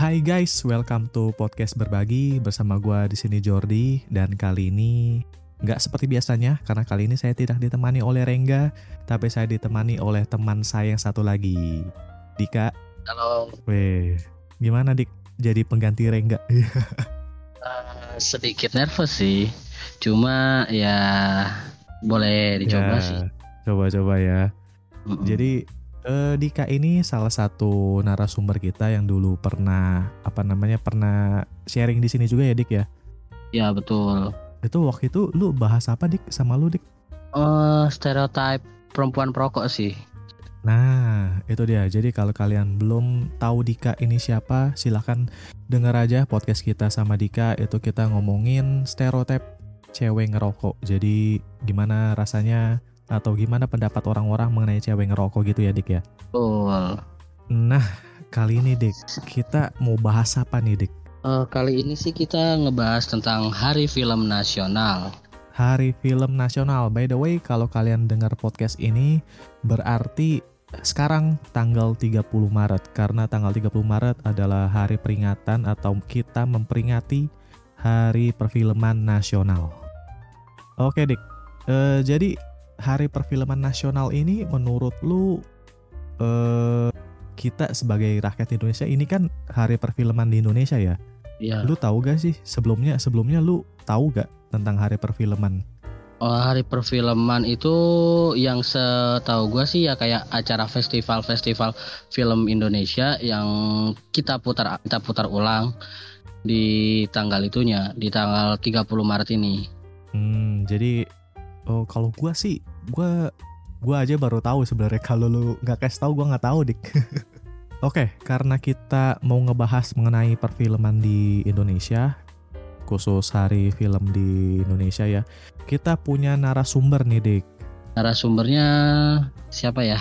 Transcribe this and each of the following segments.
Hai guys, welcome to podcast berbagi bersama gua di sini Jordi dan kali ini nggak seperti biasanya karena kali ini saya tidak ditemani oleh Rengga, tapi saya ditemani oleh teman saya yang satu lagi, Dika. Halo. Weh, gimana Dik? Jadi pengganti Rengga? Uh, sedikit nervous sih, cuma ya boleh dicoba Ya, sih. Coba-coba ya. Mm-mm. Jadi eh, Dika ini salah satu narasumber kita yang dulu pernah apa namanya pernah sharing di sini juga ya Dik ya. ya betul. Itu waktu itu lu bahas apa Dik sama lu Dik? Oh stereotip perempuan perokok sih. Nah, itu dia. Jadi kalau kalian belum tahu Dika ini siapa, silahkan denger aja podcast kita sama Dika. Itu kita ngomongin stereotip cewek ngerokok. Jadi gimana rasanya atau gimana pendapat orang-orang mengenai cewek ngerokok gitu ya Dik ya. Betul. Nah, kali ini Dik, kita mau bahas apa nih Dik? Eh, kali ini sih kita ngebahas tentang Hari Film Nasional. Hari Film Nasional. By the way, kalau kalian dengar podcast ini berarti sekarang tanggal 30 Maret karena tanggal 30 Maret adalah hari peringatan atau kita memperingati Hari Perfilman Nasional. Oke, Dik. Eh, jadi Hari Perfilman Nasional ini menurut lu eh kita sebagai rakyat Indonesia ini kan Hari Perfilman di Indonesia ya? Ya. Lu tahu gak sih sebelumnya sebelumnya lu tahu gak tentang Hari Perfilman? Oh, Hari Perfilman itu yang setahu gua sih ya kayak acara festival-festival film Indonesia yang kita putar kita putar ulang di tanggal itunya di tanggal 30 Maret ini. Hmm, jadi oh, kalau gua sih gua gua aja baru tahu sebenarnya kalau lu nggak kasih tahu gua nggak tahu dik. Oke, karena kita mau ngebahas mengenai perfilman di Indonesia, khusus hari film di Indonesia ya, kita punya narasumber nih dik. Narasumbernya siapa ya?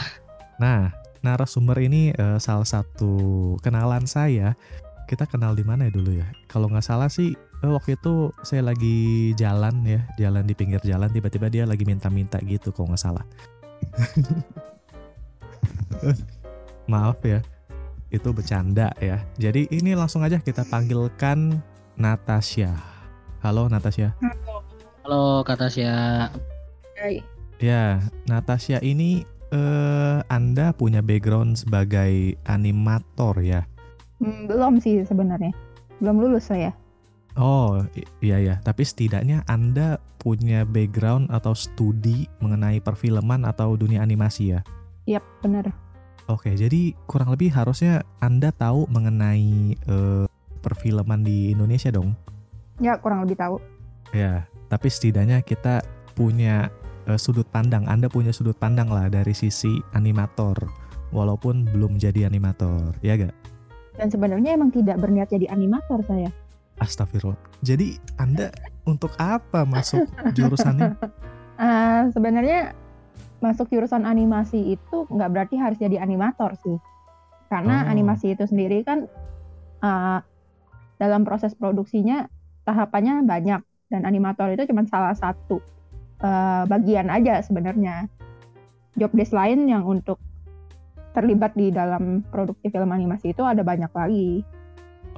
Nah, narasumber ini eh, salah satu kenalan saya. Kita kenal di mana ya dulu ya? Kalau nggak salah sih waktu itu saya lagi jalan ya, jalan di pinggir jalan tiba-tiba dia lagi minta-minta gitu kalau nggak salah. Maaf ya, itu bercanda ya. Jadi ini langsung aja kita panggilkan Natasha. Halo Natasha. Halo Kak Tasya. Hai. Ya, Natasha ini eh Anda punya background sebagai animator ya? Hmm, belum sih sebenarnya. Belum lulus saya. Oh, iya ya. Tapi setidaknya Anda punya background atau studi mengenai perfilman atau dunia animasi ya? Yap, bener. Oke, jadi kurang lebih harusnya Anda tahu mengenai eh, perfilman di Indonesia dong. Ya, kurang lebih tahu. Ya, tapi setidaknya kita punya eh, sudut pandang. Anda punya sudut pandang lah dari sisi animator, walaupun belum jadi animator, ya gak? Dan sebenarnya emang tidak berniat jadi animator saya. Astagfirullah. Jadi Anda untuk apa masuk jurusan ini? Ah, sebenarnya masuk jurusan animasi itu nggak berarti harus jadi animator sih. Karena Oh. animasi itu sendiri kan ah, dalam proses produksinya tahapannya banyak dan animator itu cuma salah satu eh, bagian aja sebenarnya. Job desk lain yang untuk terlibat di dalam produksi film animasi itu ada banyak lagi.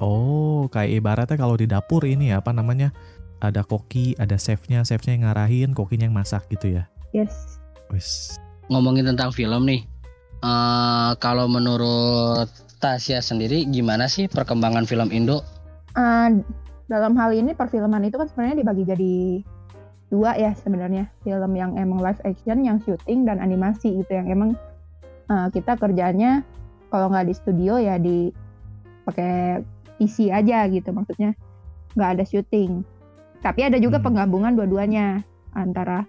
Oh, kayak ibaratnya kalau di dapur ini ya, apa namanya? Ada koki, ada chefnya, chefnya yang ngarahin, kokinya yang masak gitu ya. Yes. Wis. Ngomongin tentang film nih. eh kalau menurut Tasya sendiri gimana sih perkembangan film Indo? Uh, dalam hal ini perfilman itu kan sebenarnya dibagi jadi dua ya sebenarnya film yang emang live action yang syuting dan animasi gitu yang emang uh, kita kerjanya kalau nggak di studio ya di pakai PC aja gitu maksudnya nggak ada syuting tapi ada juga Hmm. penggabungan dua-duanya antara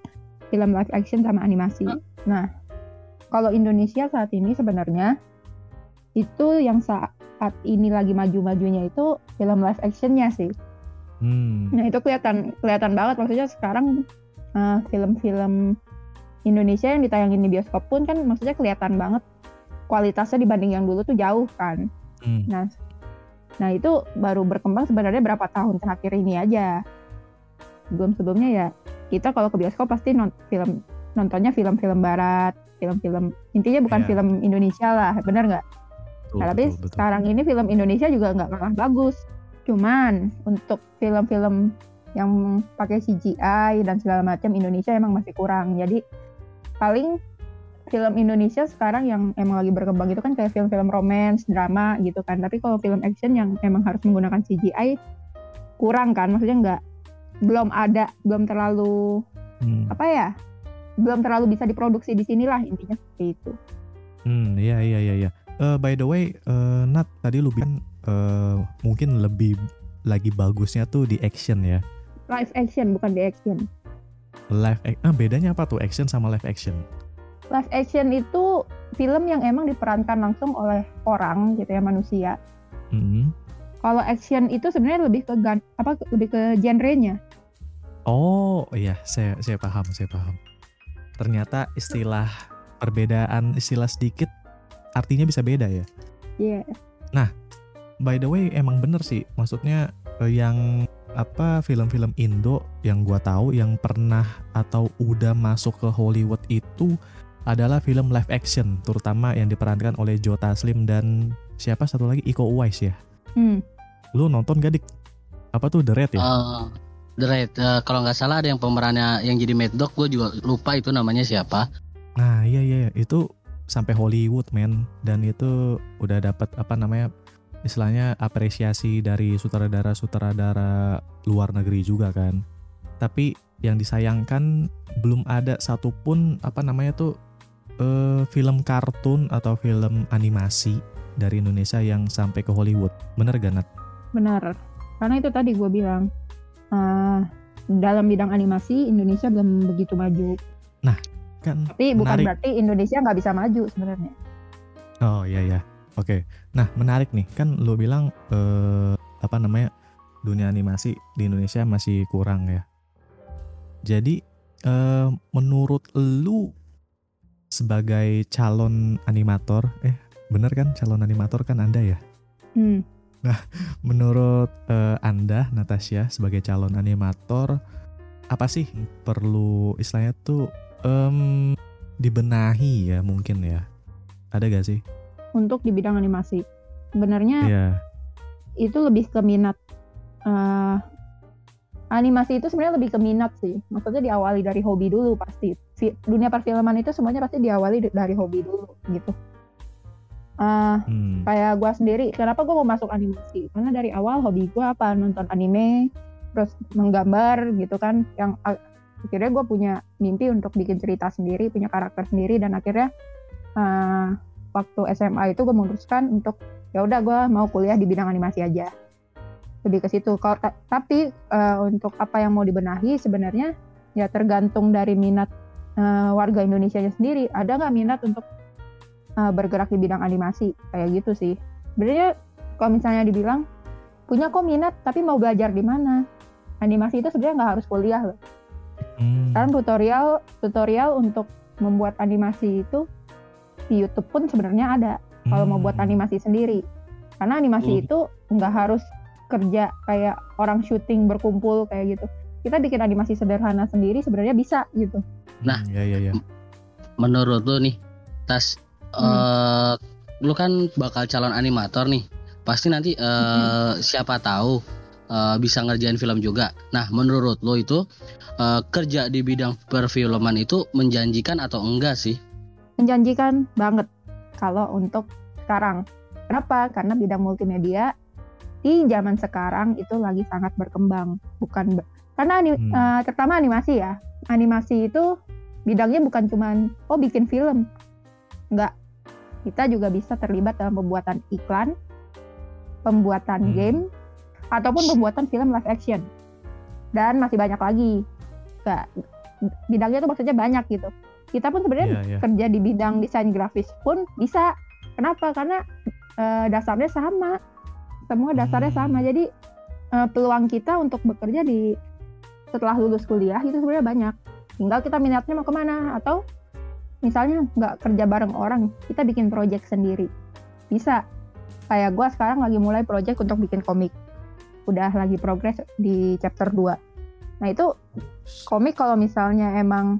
film live action sama animasi nah kalau Indonesia saat ini sebenarnya itu yang saat ini lagi maju-majunya itu film live actionnya sih. Hmm. Nah itu kelihatan kelihatan banget maksudnya sekarang uh, film-film Indonesia yang ditayangin di bioskop pun kan maksudnya kelihatan banget kualitasnya dibanding yang dulu tuh jauh kan. Hmm. Nah, nah itu baru berkembang sebenarnya berapa tahun terakhir ini aja. Sebelum sebelumnya ya kita kalau ke bioskop pasti non film nontonnya film-film barat, film-film intinya bukan Iya. film Indonesia lah, benar nggak? Nah, tapi betul, betul. sekarang ini film Indonesia juga nggak kalah bagus. Cuman untuk film-film yang pakai CGI dan segala macam Indonesia emang masih kurang. Jadi paling film Indonesia sekarang yang emang lagi berkembang itu kan kayak film-film romance, drama gitu kan. Tapi kalau film action yang emang harus menggunakan CGI kurang kan, maksudnya nggak belum ada, belum terlalu Hmm. apa ya, belum terlalu bisa diproduksi di sinilah intinya seperti itu. Hmm, iya iya iya iya. Eh, by the way, eh, Nat tadi lu bilang eh, mungkin lebih lagi bagusnya tuh di action ya. Live action bukan di action. Live ah bedanya apa tuh action sama live action? Live action itu film yang emang diperankan langsung oleh orang gitu ya manusia. Hmm. Kalau action itu sebenarnya lebih ke gan- apa lebih ke genrenya. Oh iya, saya saya paham, saya paham. Ternyata istilah perbedaan istilah sedikit artinya bisa beda ya. Iya. By the way, emang bener sih. Maksudnya eh, yang apa film-film Indo yang gua tahu yang pernah atau udah masuk ke Hollywood itu adalah film live action, terutama yang diperankan oleh Joe Taslim dan siapa satu lagi Iko Uwais ya. Hmm. Lu nonton gak dik? Apa tuh The Red ya? Eh, The Raid, eh, kalau nggak salah ada yang pemerannya yang jadi Mad Dog, gue juga lupa itu namanya siapa. Nah iya iya iya. itu sampai Hollywood men dan itu udah dapat apa namanya istilahnya apresiasi dari sutradara-sutradara luar negeri juga kan. Tapi yang disayangkan belum ada satupun apa namanya tuh eh, film kartun atau film animasi dari Indonesia yang sampai ke Hollywood. Bener gak Nat? Benar. Karena itu tadi gue bilang eh, dalam bidang animasi Indonesia belum begitu maju. Kan Tapi bukan Menarik. berarti Indonesia nggak bisa maju sebenarnya. Oh iya ya. Oke. Nah, menarik nih. Kan lu bilang eh apa namanya? dunia animasi di Indonesia masih kurang ya. Jadi eh menurut lu sebagai calon animator, eh bener kan calon animator kan Anda ya? Hmm. Menurut eh, Anda Natasha sebagai calon animator apa sih perlu istilahnya tuh em, dibenahi ya mungkin ya? Ada gak sih? Untuk di bidang animasi, sebenarnya Iya. itu lebih ke minat eh, animasi itu sebenarnya lebih ke minat sih maksudnya diawali dari hobi dulu pasti dunia perfilman itu semuanya pasti diawali dari hobi dulu gitu. Eh, Hmm. kayak gue sendiri kenapa gue mau masuk animasi? Karena dari awal hobi gue apa? Nonton anime terus menggambar gitu kan. Yang akhirnya gue punya mimpi untuk bikin cerita sendiri punya karakter sendiri dan akhirnya eh, waktu SMA itu gue memutuskan untuk ya udah gue mau kuliah di bidang animasi aja. Lebih ke situ. Kalau ta- tapi eh, untuk apa yang mau dibenahi sebenarnya ya tergantung dari minat eh, warga Indonesia sendiri ada nggak minat untuk eh, bergerak di bidang animasi? Kayak gitu sih. Sebenarnya kalau misalnya dibilang punya kok minat tapi mau belajar di mana? Animasi itu sebenarnya nggak harus kuliah loh. Hmm. sekarang tutorial tutorial untuk membuat animasi itu di YouTube pun sebenarnya ada kalau mau buat Hmm. animasi sendiri. Karena animasi Hmm. itu nggak harus kerja kayak orang syuting berkumpul kayak gitu. Kita bikin animasi sederhana sendiri sebenarnya bisa gitu Nah. Hmm, ya ya ya. Menurut lu nih, Tas, eh, lu kan bakal calon animator nih. Pasti nanti eh, siapa tahu eh, bisa ngerjain film juga. Nah, menurut lu itu eh, kerja di bidang perfilman itu menjanjikan atau enggak sih? menjanjikan banget kalau untuk sekarang kenapa karena bidang multimedia di zaman sekarang itu lagi sangat berkembang bukan karena ani- Hmm. eh, terutama animasi ya animasi itu bidangnya bukan cuman oh bikin film enggak kita juga bisa terlibat dalam pembuatan iklan pembuatan Hmm. game ataupun pembuatan film live action dan masih banyak lagi Nggak, bidangnya tuh maksudnya banyak gitu kita pun sebenarnya Iya ya. kerja di bidang desain grafis pun bisa. Kenapa? Karena eh, dasarnya sama. Semua dasarnya Hmm. sama. Jadi eh, peluang kita untuk bekerja di setelah lulus kuliah itu sebenarnya banyak. Tinggal kita minatnya mau ke mana atau misalnya nggak kerja bareng orang, kita bikin project sendiri. Bisa. Kayak gue sekarang lagi mulai project untuk bikin komik. Udah lagi progres di chapter 2. Nah itu komik kalau misalnya emang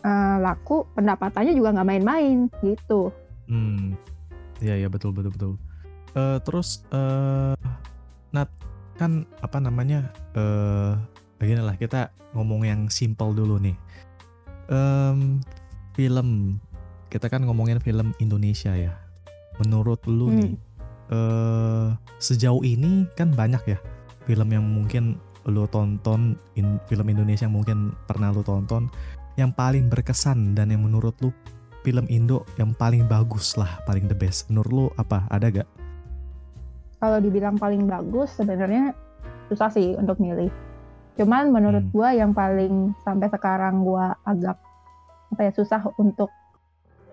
eh, laku pendapatannya juga nggak main-main gitu Hmm. Iya iya betul betul betul. Eh terus eh Nat kan apa namanya eh begini lah kita ngomong yang simple dulu nih. Em, film kita kan ngomongin film Indonesia ya. Menurut lu Hmm. nih eh sejauh ini kan banyak ya film yang mungkin lu tonton in, film Indonesia yang mungkin pernah lu tonton yang paling berkesan dan yang menurut lu film Indo yang paling bagus lah, paling the best. Menurut lu apa? Ada gak? Kalau dibilang paling bagus sebenarnya susah sih untuk milih. Cuman menurut Hmm. gua yang paling sampai sekarang gua agak apa ya susah untuk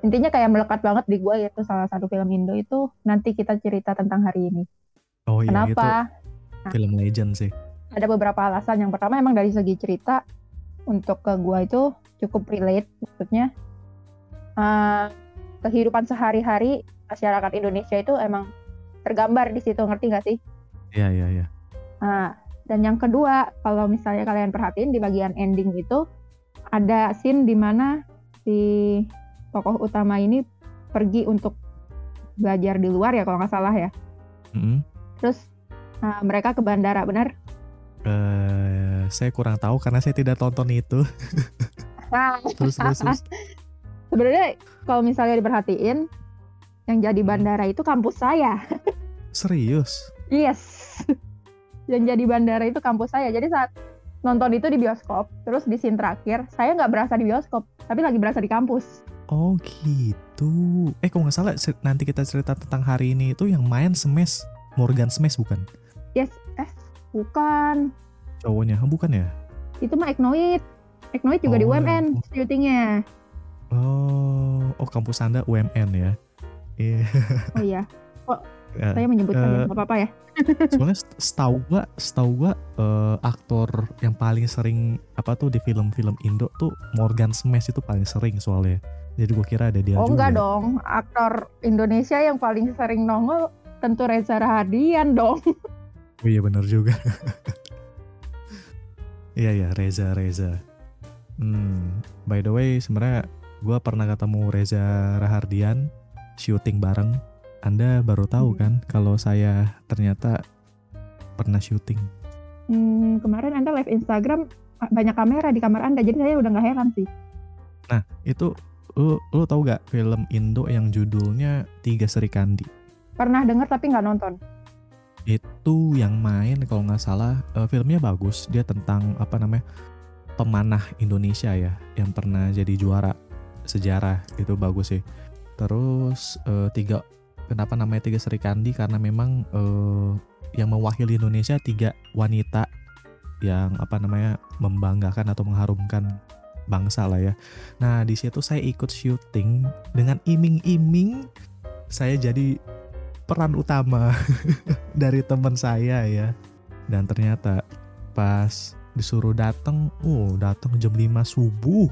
intinya kayak melekat banget di gua yaitu salah satu film Indo itu nanti kita cerita tentang hari ini. Oh iya itu Kenapa? film legend sih. Ada beberapa alasan. Yang pertama emang dari segi cerita untuk ke gua itu cukup relate maksudnya eh, kehidupan sehari-hari masyarakat Indonesia itu emang tergambar di situ ngerti gak sih? Iya iya iya. Nah, dan yang kedua, kalau misalnya kalian perhatiin di bagian ending itu ada scene di mana si tokoh utama ini pergi untuk belajar di luar ya kalau nggak salah ya. Mm-mm. Terus nah, mereka ke bandara, benar? Eh, saya kurang tahu karena saya tidak tonton itu. Nah, Terus terus. terus. sebenarnya kalau misalnya diperhatiin, yang jadi bandara itu kampus saya. Serius? Yes. Yang jadi bandara itu kampus saya. Jadi saat nonton itu di bioskop, terus di scene terakhir, saya nggak berasa di bioskop, tapi lagi berasa di kampus. Oh gitu. Eh kalau nggak salah nanti kita cerita tentang hari ini itu yang main Smash Morgan Smash bukan? Yes, eh, bukan. Cowoknya, Oh, bukan ya? Itu mah Eknoid. Eknoid juga di Oh, UMN syutingnya. Oh, oh kampus anda UMN ya? Iya. Oh iya, Ya, saya menyebutkan ya, nggak apa-apa ya. Soalnya setahu gua, setahu gua eh, aktor yang paling sering apa tuh di film-film Indo tuh Morgan Smash itu paling sering soalnya. Jadi gua kira ada dia Oh juga. enggak dong, aktor Indonesia yang paling sering nongol tentu Reza Rahadian dong. Oh iya benar juga. Iya ya Reza Reza. Hmm, by the way sebenarnya gua pernah ketemu Reza Rahardian syuting bareng. Anda baru tahu Hmm. kan kalau saya ternyata pernah syuting. Hmm, kemarin Anda live Instagram banyak kamera di kamar Anda, jadi saya udah nggak heran sih. Nah itu lu lu tahu gak film Indo yang judulnya Tiga Serikandi? Pernah denger tapi nggak nonton. Itu yang main kalau nggak salah eh, filmnya bagus. Dia tentang apa namanya pemanah Indonesia ya yang pernah jadi juara sejarah itu bagus sih. Terus eh, tiga kenapa namanya tiga Serikandi karena memang eh, yang mewakili Indonesia tiga wanita yang apa namanya membanggakan atau mengharumkan bangsa lah ya. Nah di situ saya ikut syuting dengan iming-iming saya jadi peran utama dari teman saya ya. Dan ternyata pas disuruh datang, oh datang jam 5 subuh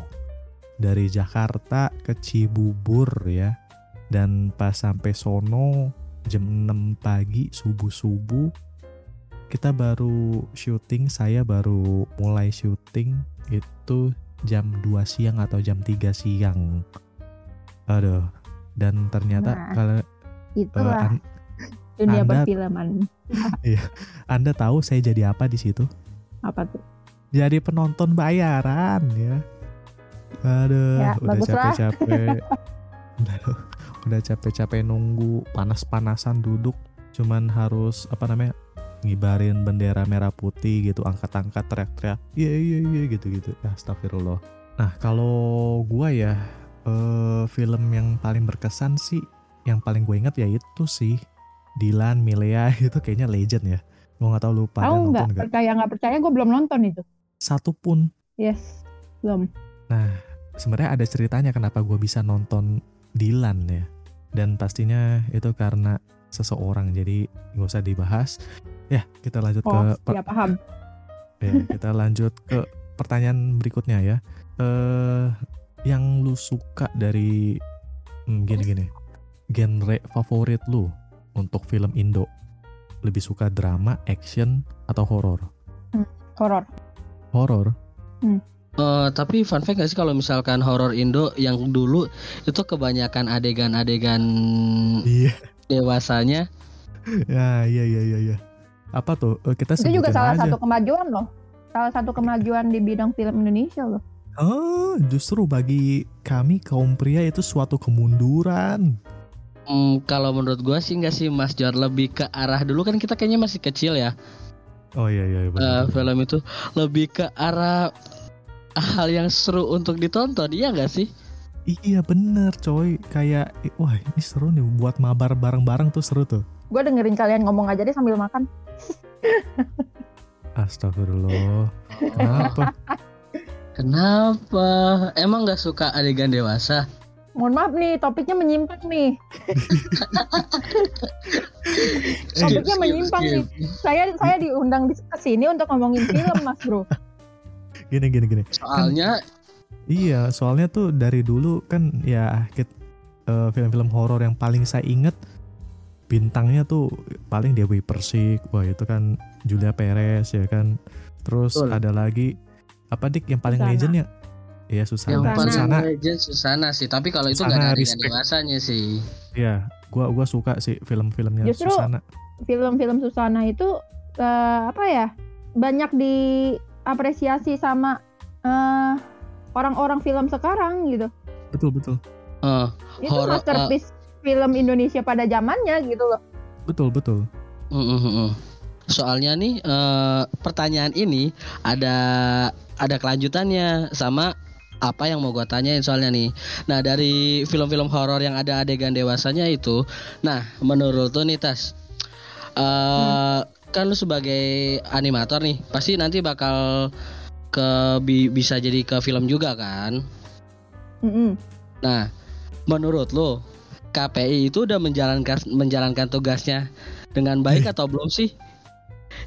dari Jakarta ke Cibubur ya. Dan pas sampai sono jam 6 pagi subuh-subuh kita baru syuting, saya baru mulai syuting itu jam 2 siang atau jam 3 siang. Aduh. Dan ternyata Nah, kalau Itulah an- dunia Anda- perfilman. Anda tahu saya jadi apa di situ? Apa tuh? Jadi penonton bayaran ya. Aduh, Ya, udah capek-capek. udah, capek-capek nunggu, panas-panasan duduk, cuman harus apa namanya? ngibarin bendera merah putih gitu, angkat-angkat teriak-teriak. Iya iya iya gitu-gitu. Astagfirullah. Nah, kalau gua ya eh, film yang paling berkesan sih yang paling gue ingat ya itu sih Dilan Milea itu kayaknya legend ya. Gua nggak tahu lu pada Tahu nggak? Percaya nggak percaya? Gue belum nonton itu. Satu pun Yes, belum. sebenarnya ada ceritanya kenapa gue bisa nonton Dilan ya dan pastinya itu karena seseorang jadi nggak usah dibahas ya kita lanjut ke Oh, per- ya paham. ya, kita lanjut ke pertanyaan berikutnya ya eh yang lu suka dari hmm, gini gini genre favorit lu untuk film Indo lebih suka drama action atau horor Horor. horor Hmm. Eh, tapi fun fact gak sih kalau misalkan horor Indo yang dulu itu kebanyakan adegan-adegan Iya. dewasanya. Ya, iya iya iya iya. Apa tuh? Eh, Kita Itu juga salah aja. satu kemajuan loh. Salah satu kemajuan di bidang film Indonesia loh. Oh, justru bagi kami kaum pria itu suatu kemunduran. Hmm, kalau menurut gua sih nggak sih Mas Jor lebih ke arah dulu kan kita kayaknya masih kecil ya. Oh iya iya Eh, benar. film itu lebih ke arah hal yang seru untuk ditonton, iya nggak sih? Iya bener coy. Kayak wah ini seru nih buat mabar bareng-bareng tuh seru tuh. Gue dengerin kalian ngomong aja deh sambil makan. Astagfirullah. Kenapa? Kenapa? Emang nggak suka adegan dewasa? Mohon maaf nih, topiknya menyimpang nih. Topiknya Skip, menyimpang skip, nih. Saya saya diundang di ke sini untuk ngomongin film, Mas Bro. Gini gini gini. Soalnya Iya, soalnya tuh dari dulu kan ya kit- eh, film-film horor yang paling saya inget bintangnya tuh paling Dewi Persik, wah itu kan Julia Perez ya kan. Terus Betul. ada lagi apa dik yang paling Susana. legend ya? Iya yang Susana. paling Susana. legend Susana sih, tapi kalau itu Susana, nggak respect. dewasanya sih. Iya, gua gua suka sih film-filmnya Justru- Susana. Film-film Susana itu eh, apa ya? Banyak diapresiasi sama eh, orang-orang film sekarang gitu. Betul betul. Eh, Itu Horor, masterpiece film Indonesia pada zamannya gitu loh. Betul betul. Soalnya nih eh, pertanyaan ini ada ada kelanjutannya sama apa yang mau gua tanyain soalnya nih. Nah dari film-film horor yang ada adegan dewasanya itu, nah menurut lu nih Tas, eh kan lu sebagai animator nih, pasti nanti bakal ke bi- bisa jadi ke film juga kan? Mm-mm. Nah, menurut lo KPI itu udah menjalankan menjalankan tugasnya dengan baik atau belum sih?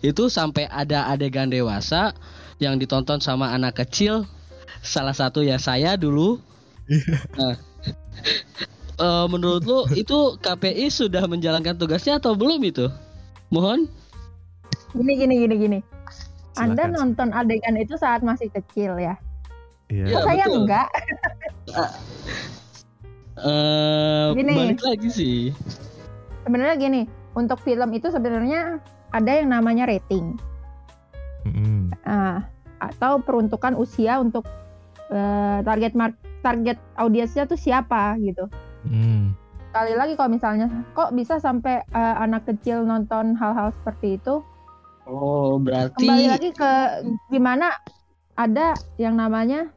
Itu sampai ada adegan dewasa yang ditonton sama anak kecil. Salah satu ya saya dulu. Nah, eh, menurut lo itu KPI sudah menjalankan tugasnya atau belum itu? Mohon. Gini gini gini gini. Anda nonton adegan itu saat masih kecil ya? Iya. Ya, Kok saya betul. enggak? Eh, Gini. balik lagi sih. Sebenarnya gini, untuk film itu sebenarnya ada yang namanya rating. Ah, atau peruntukan usia untuk eh, target mark target audiensnya tuh siapa gitu. Mm. Kali lagi kalau misalnya kok bisa sampai eh, anak kecil nonton hal-hal seperti itu, Oh, berarti kembali lagi ke gimana ada yang namanya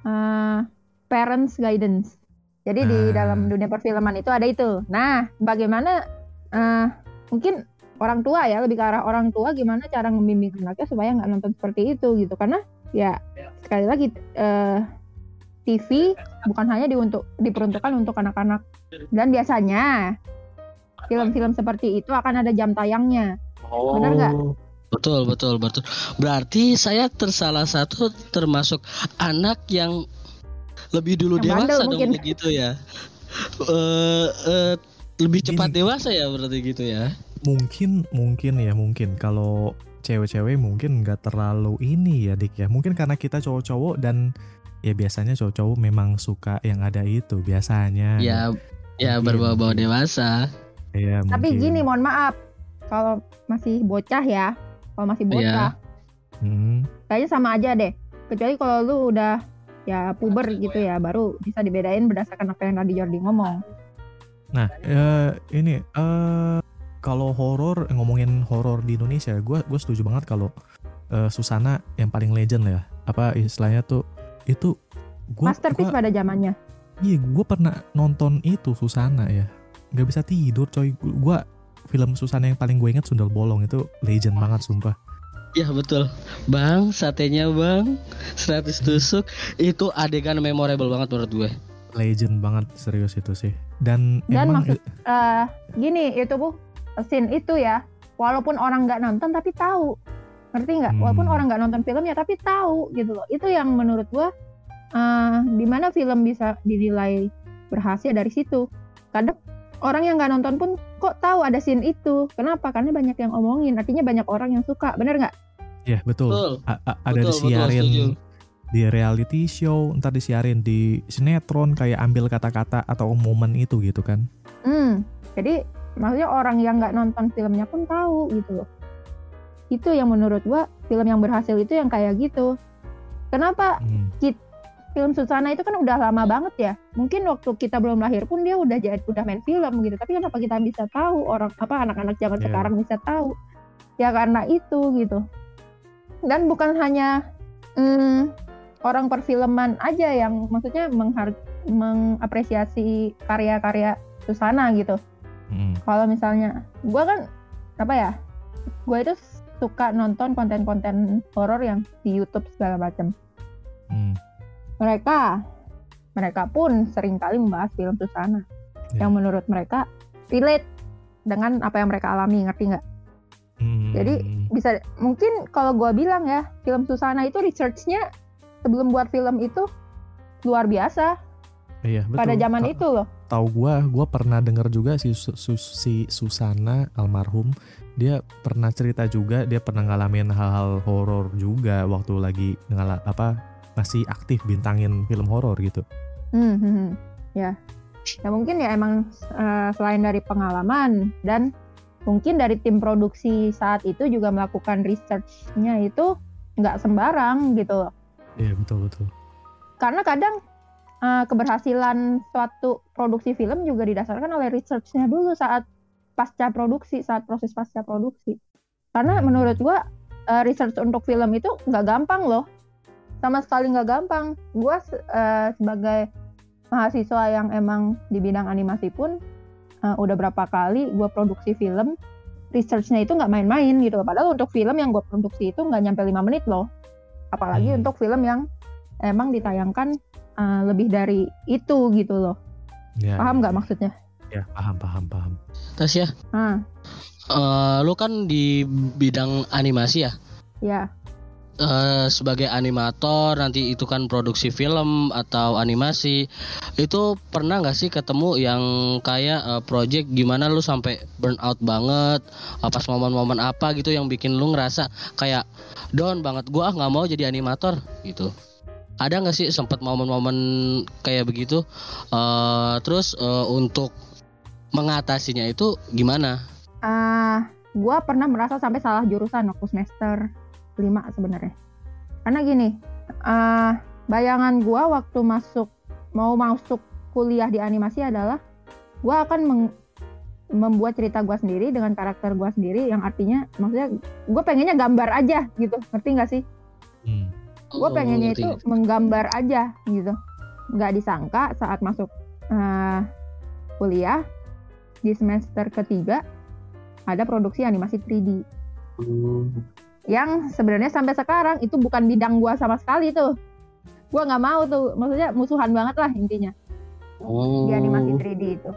eh, parents guidance. Jadi di Ah. dalam dunia perfilman itu ada itu. Nah, bagaimana eh, mungkin orang tua ya lebih ke arah orang tua gimana cara membimbing anaknya supaya nggak nonton seperti itu gitu karena ya sekali lagi eh, TV bukan hanya diuntuk diperuntukkan untuk anak-anak dan biasanya film-film seperti itu akan ada jam tayangnya. Bener nggak? Betul, betul, betul. Berarti saya tersalah satu termasuk anak yang lebih dulu Yang bandel dewasa dong mungkin. begitu ya. Eh eh, lebih cepat Gini. dewasa ya berarti gitu ya. mungkin mungkin ya mungkin kalau cewek-cewek mungkin nggak terlalu ini ya dik ya mungkin karena kita cowok-cowok dan ya biasanya cowok-cowok memang suka yang ada itu biasanya Ya ya berbau-bau dewasa. Iya, Tapi mungkin. gini, mohon maaf kalau masih bocah ya, kalau masih bocah, Hmm, kayaknya sama aja deh. Kecuali kalau lu udah ya puber gitu ya, baru bisa dibedain berdasarkan apa yang tadi Jordi ngomong. nah eh, ini eh kalau horor ngomongin horor di Indonesia gue gue setuju banget kalau eh, Susana yang paling legend lah ya apa istilahnya tuh itu gue Masterpiece pada zamannya. Iya, gue pernah nonton itu Susana ya. Gak bisa tidur coy. Gue film Susana yang paling gue inget Sundel Bolong itu legend banget sumpah. Ya betul. Bang, satenya Bang. 100 tusuk itu adegan memorable banget menurut gue. Legend banget serius itu sih. Dan, Dan emang maksud eh gini itu bu, scene itu ya, walaupun orang nggak nonton tapi tahu, ngerti nggak? Hmm. Walaupun orang nggak nonton filmnya tapi tahu gitu loh. Itu yang menurut gua eh di mana film bisa dinilai berhasil dari situ. Kadang orang yang nggak nonton pun kok tahu ada scene itu. Kenapa? Karena banyak yang omongin. Artinya banyak orang yang suka. Bener nggak? ya betul. Betul. A- a- ada Betul, betul, disiarin setuju. di reality show, ntar disiarin di sinetron kayak ambil kata-kata atau momen itu gitu kan. Hmm, jadi maksudnya orang yang nggak nonton filmnya pun tahu gitu loh. Itu yang menurut gua film yang berhasil itu yang kayak gitu. Kenapa Hmm. Film Susana itu kan udah lama banget ya. Mungkin waktu kita belum lahir pun dia udah jadi udah main film gitu. Tapi kenapa kita bisa tahu orang apa anak-anak zaman Iya. sekarang bisa tahu? Ya karena itu gitu. Dan bukan hanya hmm, orang perfilman aja yang maksudnya menghar mengapresiasi karya-karya Susana gitu. Hmm. Kalau misalnya gua kan apa ya? Gue itu suka nonton konten-konten horor yang di YouTube segala macam Hmm. Mereka mereka pun sering kali membahas film Susana Ya. yang menurut mereka relate dengan apa yang mereka alami ngerti nggak Hmm. Jadi, bisa mungkin kalau gua bilang ya film Susana itu researchnya sebelum buat film itu luar biasa iya, betul. pada zaman Ta- itu loh tahu gua, gua pernah denger juga si, Su- si Susana almarhum, dia pernah cerita juga dia pernah ngalamin hal-hal horor juga waktu lagi ngala apa masih aktif bintangin film horor gitu. Hmm, hmm, hmm. ya ya mungkin ya emang eh, selain dari pengalaman dan mungkin dari tim produksi saat itu juga melakukan researchnya itu nggak sembarang gitu loh Iya betul betul. karena kadang eh, keberhasilan suatu produksi film juga didasarkan oleh researchnya dulu saat pasca produksi saat proses pasca produksi karena Hmm. menurut gua eh, research untuk film itu nggak gampang loh sama sekali nggak gampang gua se- eh, sebagai mahasiswa yang emang di bidang animasi pun eh, udah berapa kali gua produksi film researchnya itu nggak main-main gitu padahal untuk film yang gua produksi itu nggak nyampe lima menit loh apalagi Hmm. untuk film yang emang ditayangkan uh, lebih dari itu gitu loh. Ya, Paham ya, nggak ya. maksudnya? Ya paham paham paham. Tas ya, Ah, eh, lu kan di bidang animasi ya. ya. Eh, sebagai animator nanti itu kan produksi film atau animasi itu pernah nggak sih ketemu yang kayak eh, project gimana lu sampai burn out banget eh, pas momen-momen apa gitu yang bikin lu ngerasa kayak down banget gua ah nggak mau jadi animator gitu. Ada nggak sih sempat momen-momen kayak begitu? Eh, terus eh, untuk mengatasinya itu gimana? Ah, gua pernah merasa sampai salah jurusan waktu semester 5 sebenarnya. Karena gini, ah, bayangan gua waktu masuk mau masuk kuliah di animasi adalah gua akan meng- membuat cerita gua sendiri dengan karakter gua sendiri yang artinya maksudnya gue pengennya gambar aja gitu ngerti nggak sih Hmm. gue Oh, pengennya ngerti, itu ngerti. menggambar aja gitu nggak disangka saat masuk eh, kuliah di semester ketiga ada produksi animasi 3D yang sebenarnya sampai sekarang itu bukan bidang gua sama sekali tuh. Gua nggak mau tuh maksudnya musuhan banget lah intinya. Di animasi 3D itu.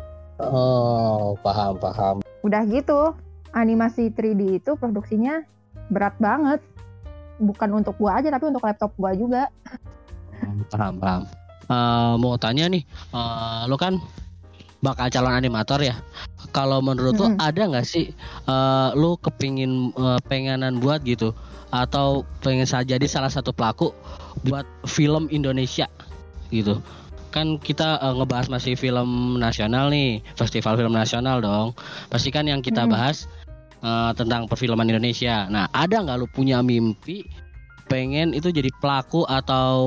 Oh paham paham. Udah gitu animasi 3D itu produksinya berat banget. Bukan untuk gua aja tapi untuk laptop gua juga. Paham paham. Eh, mau tanya nih eh, lo kan bakal calon animator ya kalau menurut lo Mm-mm. ada nggak sih eh, lo kepingin eh, pengenan buat gitu atau pengen saja jadi salah satu pelaku buat film Indonesia gitu kan kita eh, ngebahas masih film nasional nih festival film nasional dong pasti kan yang kita Mm-mm. bahas eh, tentang perfilman Indonesia nah ada nggak lo punya mimpi pengen itu jadi pelaku atau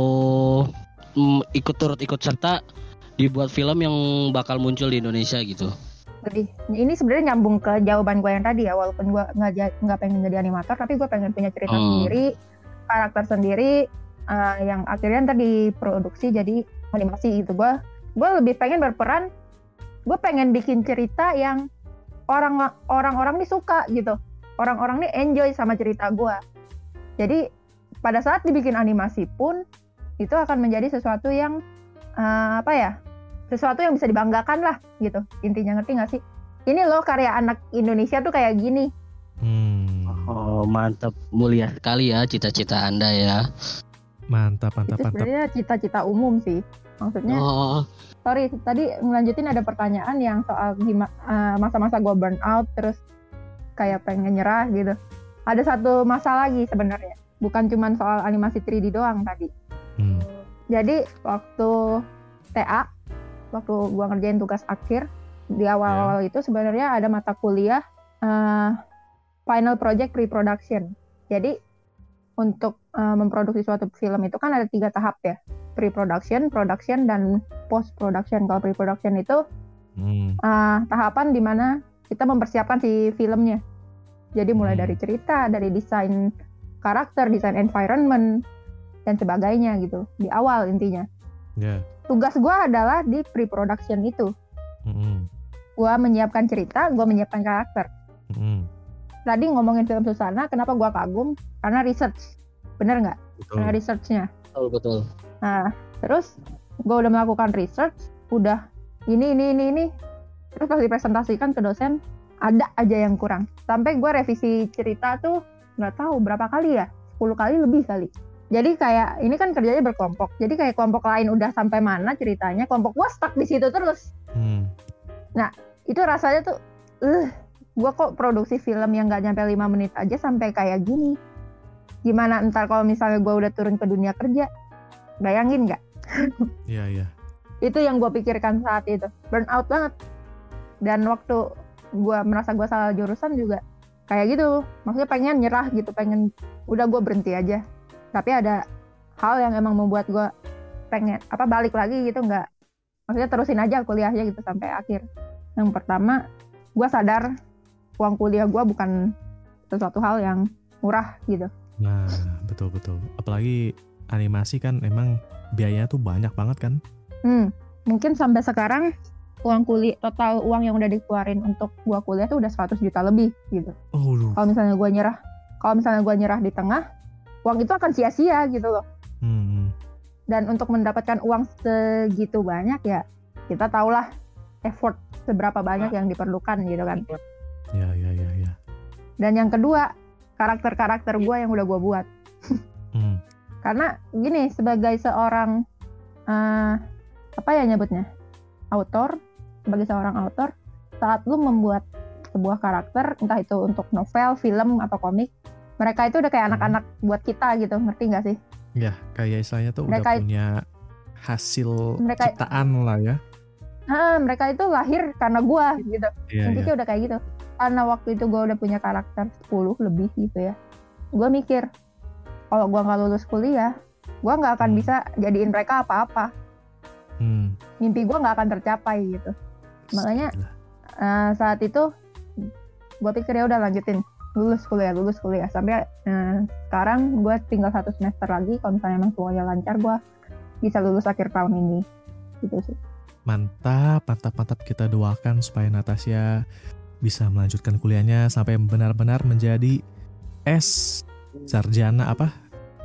mm, ikut turut ikut serta dibuat film yang bakal muncul di Indonesia gitu. Jadi ini sebenarnya nyambung ke jawaban gue yang tadi ya walaupun gue nggak nggak pengen jadi animator tapi gue pengen punya cerita Hmm. sendiri karakter sendiri eh, yang akhirnya ntar diproduksi jadi animasi gitu. Gue gue lebih pengen berperan gue pengen bikin cerita yang orang orang-orang nih suka gitu. Orang-orang nih enjoy sama cerita gue jadi pada saat dibikin animasi pun itu akan menjadi sesuatu yang eh, apa ya sesuatu yang bisa dibanggakan lah gitu. Intinya ngerti nggak sih? Ini loh karya anak Indonesia tuh kayak gini. Hmm. Oh mantap. Mulia sekali ya cita-cita anda ya. Mantap mantap itu sebenarnya cita-cita umum sih. Maksudnya Oh. sorry tadi ngelanjutin ada pertanyaan yang soal gimana masa-masa gue burn out terus kayak pengen nyerah gitu. Ada satu masalah lagi sebenarnya. Bukan cuman soal animasi 3D doang tadi. Hmm. Jadi waktu TA, waktu gua ngerjain tugas akhir di awal-awal itu sebenarnya ada mata kuliah eh, final project pre-production. Jadi untuk eh, memproduksi suatu film itu kan ada tiga tahap ya, pre-production, production, dan post-production. Kalau pre-production itu Hmm. eh, tahapan di mana kita mempersiapkan si filmnya. Jadi mulai Hmm. dari cerita, dari desain karakter, desain environment, dan sebagainya gitu. Di awal intinya. Ya. Tugas gua adalah di pre-production itu. Hmm. Gua menyiapkan cerita, gua menyiapkan karakter. Hmm. Tadi ngomongin film Susana, kenapa gua kagum? Karena research. Bener nggak? Karena researchnya. Betul betul. Nah, terus gue udah melakukan research, udah ini, ini, ini, ini. Terus pas dipresentasikan ke dosen, ada aja yang kurang. Sampai gue revisi cerita tuh nggak tahu berapa kali ya, 10 kali lebih kali. Jadi kayak ini kan kerjanya berkelompok. Jadi kayak kelompok lain udah sampai mana ceritanya, kelompok gue stuck di situ terus. Hmm. Itu rasanya tuh, eh, gue kok produksi film yang nggak nyampe 5 menit aja sampai kayak gini. Gimana ntar kalau misalnya gue udah turun ke dunia kerja, bayangin nggak? Iya, iya. itu yang gue pikirkan saat itu burn out banget dan waktu gue merasa gue salah jurusan juga kayak gitu maksudnya pengen nyerah gitu pengen udah gue berhenti aja tapi ada hal yang emang membuat gue pengen apa balik lagi gitu nggak maksudnya terusin aja kuliahnya gitu sampai akhir yang pertama gue sadar uang kuliah gue bukan sesuatu hal yang murah gitu Nah, betul betul. Apalagi animasi kan emang biayanya tuh banyak banget kan? Hmm, mungkin sampai sekarang uang kuliah total uang yang udah dikeluarin untuk gua kuliah tuh udah 100 juta lebih gitu. Oh. Kalau misalnya gua nyerah, kalau misalnya gua nyerah di tengah, uang itu akan sia-sia gitu loh. Hmm. Dan untuk mendapatkan uang segitu banyak ya kita tahulah effort seberapa banyak yang diperlukan gitu kan. Ya ya ya ya. Dan yang kedua, karakter-karakter gua yang udah gua buat. Hmm. Karena gini, sebagai seorang eh, apa ya nyebutnya? Autor, sebagai seorang autor, saat lu membuat sebuah karakter, entah itu untuk novel, film, atau komik, mereka itu udah kayak Hmm. anak-anak buat kita gitu, ngerti nggak sih? Ya, kayak istilahnya tuh Mereka- udah punya hasil Mereka- ciptaan lah ya. Ah, mereka itu lahir karena gua gitu. Iya, Intinya iya. udah kayak gitu. Karena waktu itu gua udah punya karakter 10 lebih gitu ya. Gua mikir, kalau gua nggak lulus kuliah, gua nggak akan Hmm. bisa jadiin mereka apa-apa. Hmm. Mimpi gua nggak akan tercapai gitu. Makanya. Eh, saat itu gue pikir ya udah lanjutin lulus kuliah lulus kuliah sampai eh, sekarang gue tinggal satu semester lagi kalau misalnya emang semuanya lancar gue bisa lulus akhir tahun ini gitu sih Mantap, mantap, mantap. Kita doakan supaya Natasha bisa melanjutkan kuliahnya sampai benar-benar menjadi S sarjana apa?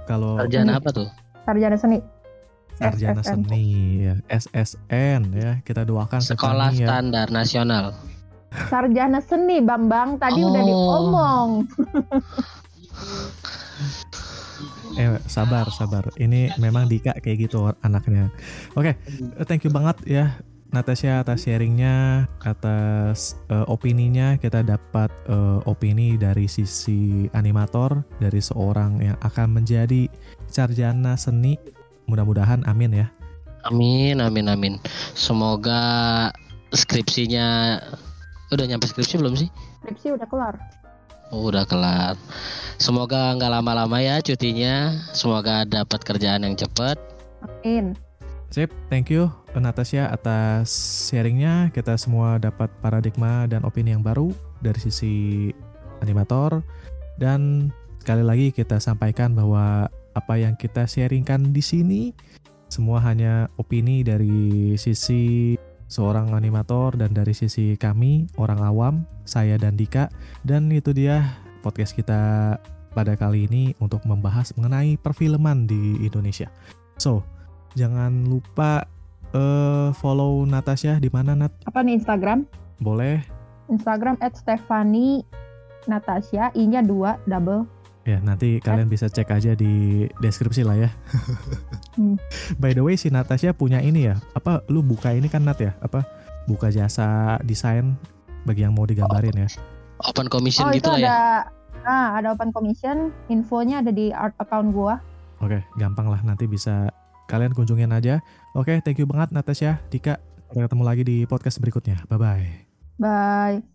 Kalau Sarjana apa tuh? sarjana seni sarjana SSN. seni ya, SSN ya. Kita doakan Sekolah ya. Standar Nasional. Sarjana seni Bambang tadi udah Oh. diomong Eh, sabar, sabar. Ini memang Dika kayak gitu anaknya. Oke, eh, thank you banget ya Natasha atas sharingnya, atas eh, opininya. Kita dapat eh, opini dari sisi animator, dari seorang yang akan menjadi sarjana seni. Mudah-mudahan, amin ya. Amin, amin, amin. Semoga skripsinya udah nyampe skripsi belum sih? skripsi udah kelar Oh, udah kelar. Semoga nggak lama-lama ya cutinya. Semoga dapat kerjaan yang cepat. amin Sip, thank you Natasha atas sharingnya. Kita semua dapat paradigma dan opini yang baru dari sisi animator. Dan sekali lagi kita sampaikan bahwa apa yang kita sharingkan di sini semua hanya opini dari sisi seorang animator dan dari sisi kami orang awam, saya dan Dika. Dan itu dia podcast kita pada kali ini untuk membahas mengenai perfilman di Indonesia. So, jangan lupa eh, follow Natasha di mana Nat? apa nih Instagram Boleh Instagram at Stefani Natasha I nya 2 double ya nanti kalian bisa cek aja di deskripsi lah ya. Hmm. By the way si Natasha punya ini ya, apa lu buka ini kan Nat ya? Apa buka jasa desain bagi yang mau digambarin ya? Open commission oh gitu itu lah ya. ada ah ada open commission infonya ada di art account gua Oke, gampang lah nanti bisa kalian kunjungin aja. Oke, thank you banget Natasha, Dika. Sampai ketemu lagi di podcast berikutnya. Bye-bye. Bye.